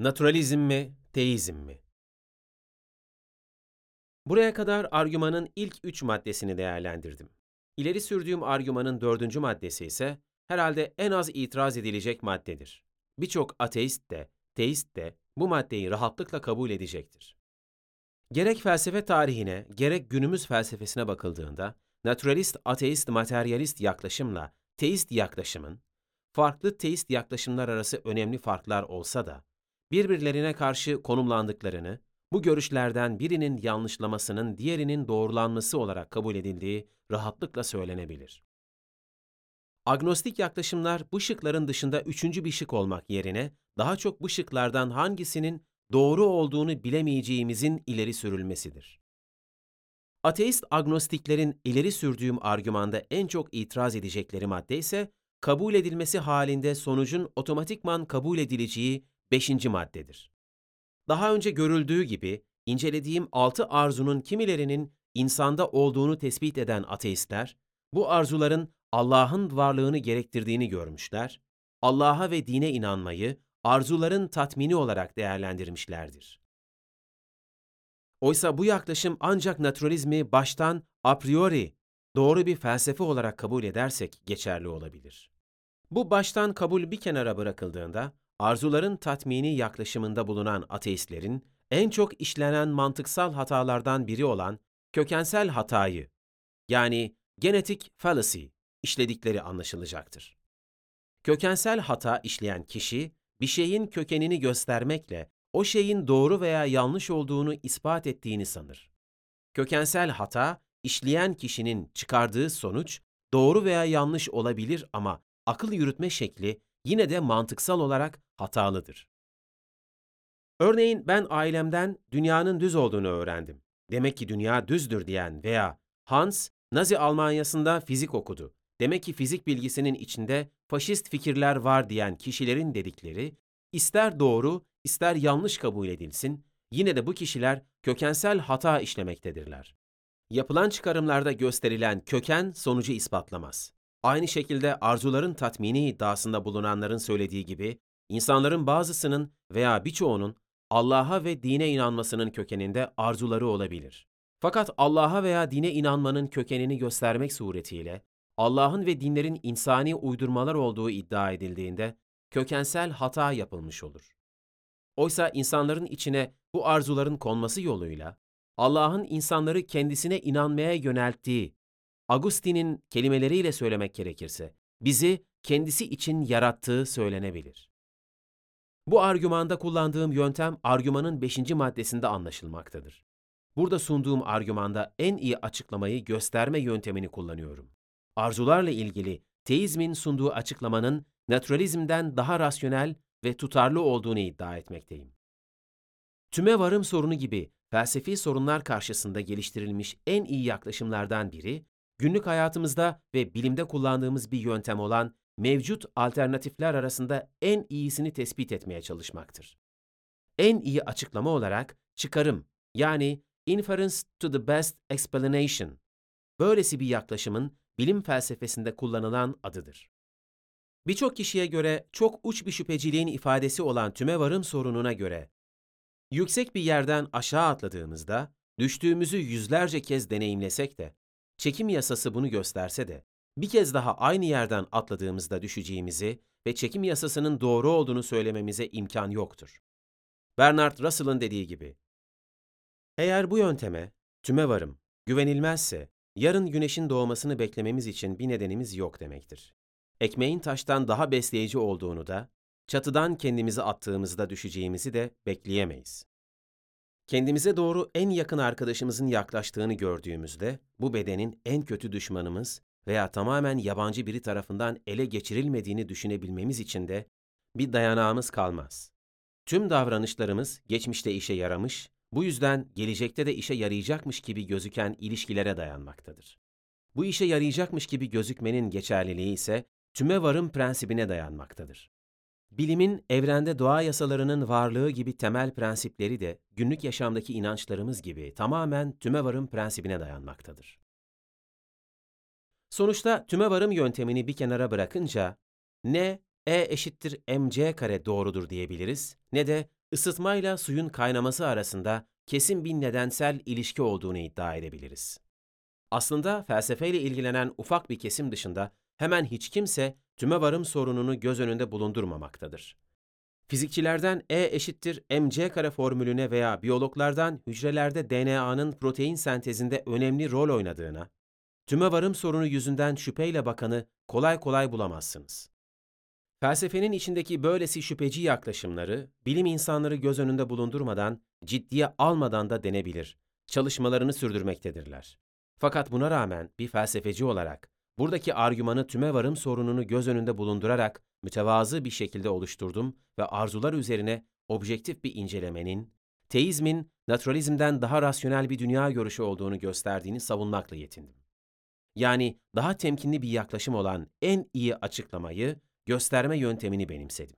Naturalizm mi, teizm mi? Buraya kadar argümanın ilk üç maddesini değerlendirdim. İleri sürdüğüm argümanın dördüncü maddesi ise herhalde en az itiraz edilecek maddedir. Birçok ateist de, teist de bu maddeyi rahatlıkla kabul edecektir. Gerek felsefe tarihine, gerek günümüz felsefesine bakıldığında, naturalist, ateist, materyalist yaklaşımla teist yaklaşımın, farklı teist yaklaşımlar arası önemli farklar olsa da, birbirlerine karşı konumlandıklarını, bu görüşlerden birinin yanlışlamasının diğerinin doğrulanması olarak kabul edildiği rahatlıkla söylenebilir. Agnostik yaklaşımlar bu şıkların dışında üçüncü bir şık olmak yerine daha çok bu şıklardan hangisinin doğru olduğunu bilemeyeceğimizin ileri sürülmesidir. Ateist agnostiklerin ileri sürdüğüm argümanda en çok itiraz edecekleri madde ise kabul edilmesi halinde sonucun otomatikman kabul edileceği beşinci maddedir. Daha önce görüldüğü gibi incelediğim altı arzunun kimilerinin insanda olduğunu tespit eden ateistler, bu arzuların Allah'ın varlığını gerektirdiğini görmüşler, Allah'a ve dine inanmayı arzuların tatmini olarak değerlendirmişlerdir. Oysa bu yaklaşım ancak naturalizmi baştan a priori doğru bir felsefe olarak kabul edersek geçerli olabilir. Bu baştan kabul bir kenara bırakıldığında, arzuların tatmini yaklaşımında bulunan ateistlerin en çok işlenen mantıksal hatalardan biri olan kökensel hatayı, yani genetik fallacy işledikleri anlaşılacaktır. Kökensel hata işleyen kişi, bir şeyin kökenini göstermekle o şeyin doğru veya yanlış olduğunu ispat ettiğini sanır. Kökensel hata, işleyen kişinin çıkardığı sonuç doğru veya yanlış olabilir ama akıl yürütme şekli yine de mantıksal olarak hatalıdır. Örneğin ben ailemden dünyanın düz olduğunu öğrendim. Demek ki dünya düzdür diyen veya Hans, Nazi Almanyası'nda fizik okudu. Demek ki fizik bilgisinin içinde faşist fikirler var diyen kişilerin dedikleri, ister doğru, ister yanlış kabul edilsin, yine de bu kişiler kökensel hata işlemektedirler. Yapılan çıkarımlarda gösterilen köken sonucu ispatlamaz. Aynı şekilde arzuların tatmini iddiasında bulunanların söylediği gibi, insanların bazısının veya birçoğunun Allah'a ve dine inanmasının kökeninde arzuları olabilir. Fakat Allah'a veya dine inanmanın kökenini göstermek suretiyle Allah'ın ve dinlerin insani uydurmalar olduğu iddia edildiğinde kökensel hata yapılmış olur. Oysa insanların içine bu arzuların konması yoluyla Allah'ın insanları kendisine inanmaya yönelttiği, Agustin'in kelimeleriyle söylemek gerekirse, bizi kendisi için yarattığı söylenebilir. Bu argümanda kullandığım yöntem argümanın beşinci maddesinde anlaşılmaktadır. Burada sunduğum argümanda en iyi açıklamayı gösterme yöntemini kullanıyorum. Arzularla ilgili teizmin sunduğu açıklamanın naturalizmden daha rasyonel ve tutarlı olduğunu iddia etmekteyim. Tüme varım sorunu gibi felsefi sorunlar karşısında geliştirilmiş en iyi yaklaşımlardan biri, günlük hayatımızda ve bilimde kullandığımız bir yöntem olan mevcut alternatifler arasında en iyisini tespit etmeye çalışmaktır. En iyi açıklama olarak çıkarım yani inference to the best explanation, böylesi bir yaklaşımın bilim felsefesinde kullanılan adıdır. Birçok kişiye göre çok uç bir şüpheciliğin ifadesi olan tüme varım sorununa göre, yüksek bir yerden aşağı atladığımızda, düştüğümüzü yüzlerce kez deneyimlesek de, çekim yasası bunu gösterse de, bir kez daha aynı yerden atladığımızda düşeceğimizi ve çekim yasasının doğru olduğunu söylememize imkan yoktur. Bernard Russell'ın dediği gibi, eğer bu yönteme, tüme varım, güvenilmezse, yarın güneşin doğmasını beklememiz için bir nedenimiz yok demektir. Ekmeğin taştan daha besleyici olduğunu da, çatıdan kendimizi attığımızda düşeceğimizi de bekleyemeyiz. Kendimize doğru en yakın arkadaşımızın yaklaştığını gördüğümüzde, bu bedenin en kötü düşmanımız veya tamamen yabancı biri tarafından ele geçirilmediğini düşünebilmemiz için de bir dayanağımız kalmaz. Tüm davranışlarımız geçmişte işe yaramış, bu yüzden gelecekte de işe yarayacakmış gibi gözüken ilişkilere dayanmaktadır. Bu işe yarayacakmış gibi gözükmenin geçerliliği ise tüme varım prensibine dayanmaktadır. Bilimin evrende doğa yasalarının varlığı gibi temel prensipleri de günlük yaşamdaki inançlarımız gibi tamamen tüme varım prensibine dayanmaktadır. Sonuçta tüme varım yöntemini bir kenara bırakınca ne E eşittir mc kare doğrudur diyebiliriz ne de ısıtmayla suyun kaynaması arasında kesin bir nedensel ilişki olduğunu iddia edebiliriz. Aslında felsefeyle ilgilenen ufak bir kesim dışında hemen hiç kimse tümevarım sorununu göz önünde bulundurmamaktadır. Fizikçilerden E eşittir mc kare formülüne veya biyologlardan hücrelerde DNA'nın protein sentezinde önemli rol oynadığına, tümevarım sorunu yüzünden şüpheyle bakanı kolay kolay bulamazsınız. Felsefenin içindeki böylesi şüpheci yaklaşımları, bilim insanları göz önünde bulundurmadan, ciddiye almadan da denebilir. Çalışmalarını sürdürmektedirler. Fakat buna rağmen bir felsefeci olarak, buradaki argümanı tümevarım sorununu göz önünde bulundurarak mütevazı bir şekilde oluşturdum ve arzular üzerine objektif bir incelemenin, teizmin naturalizmden daha rasyonel bir dünya görüşü olduğunu gösterdiğini savunmakla yetindim. Yani daha temkinli bir yaklaşım olan en iyi açıklamayı, gösterme yöntemini benimsedim.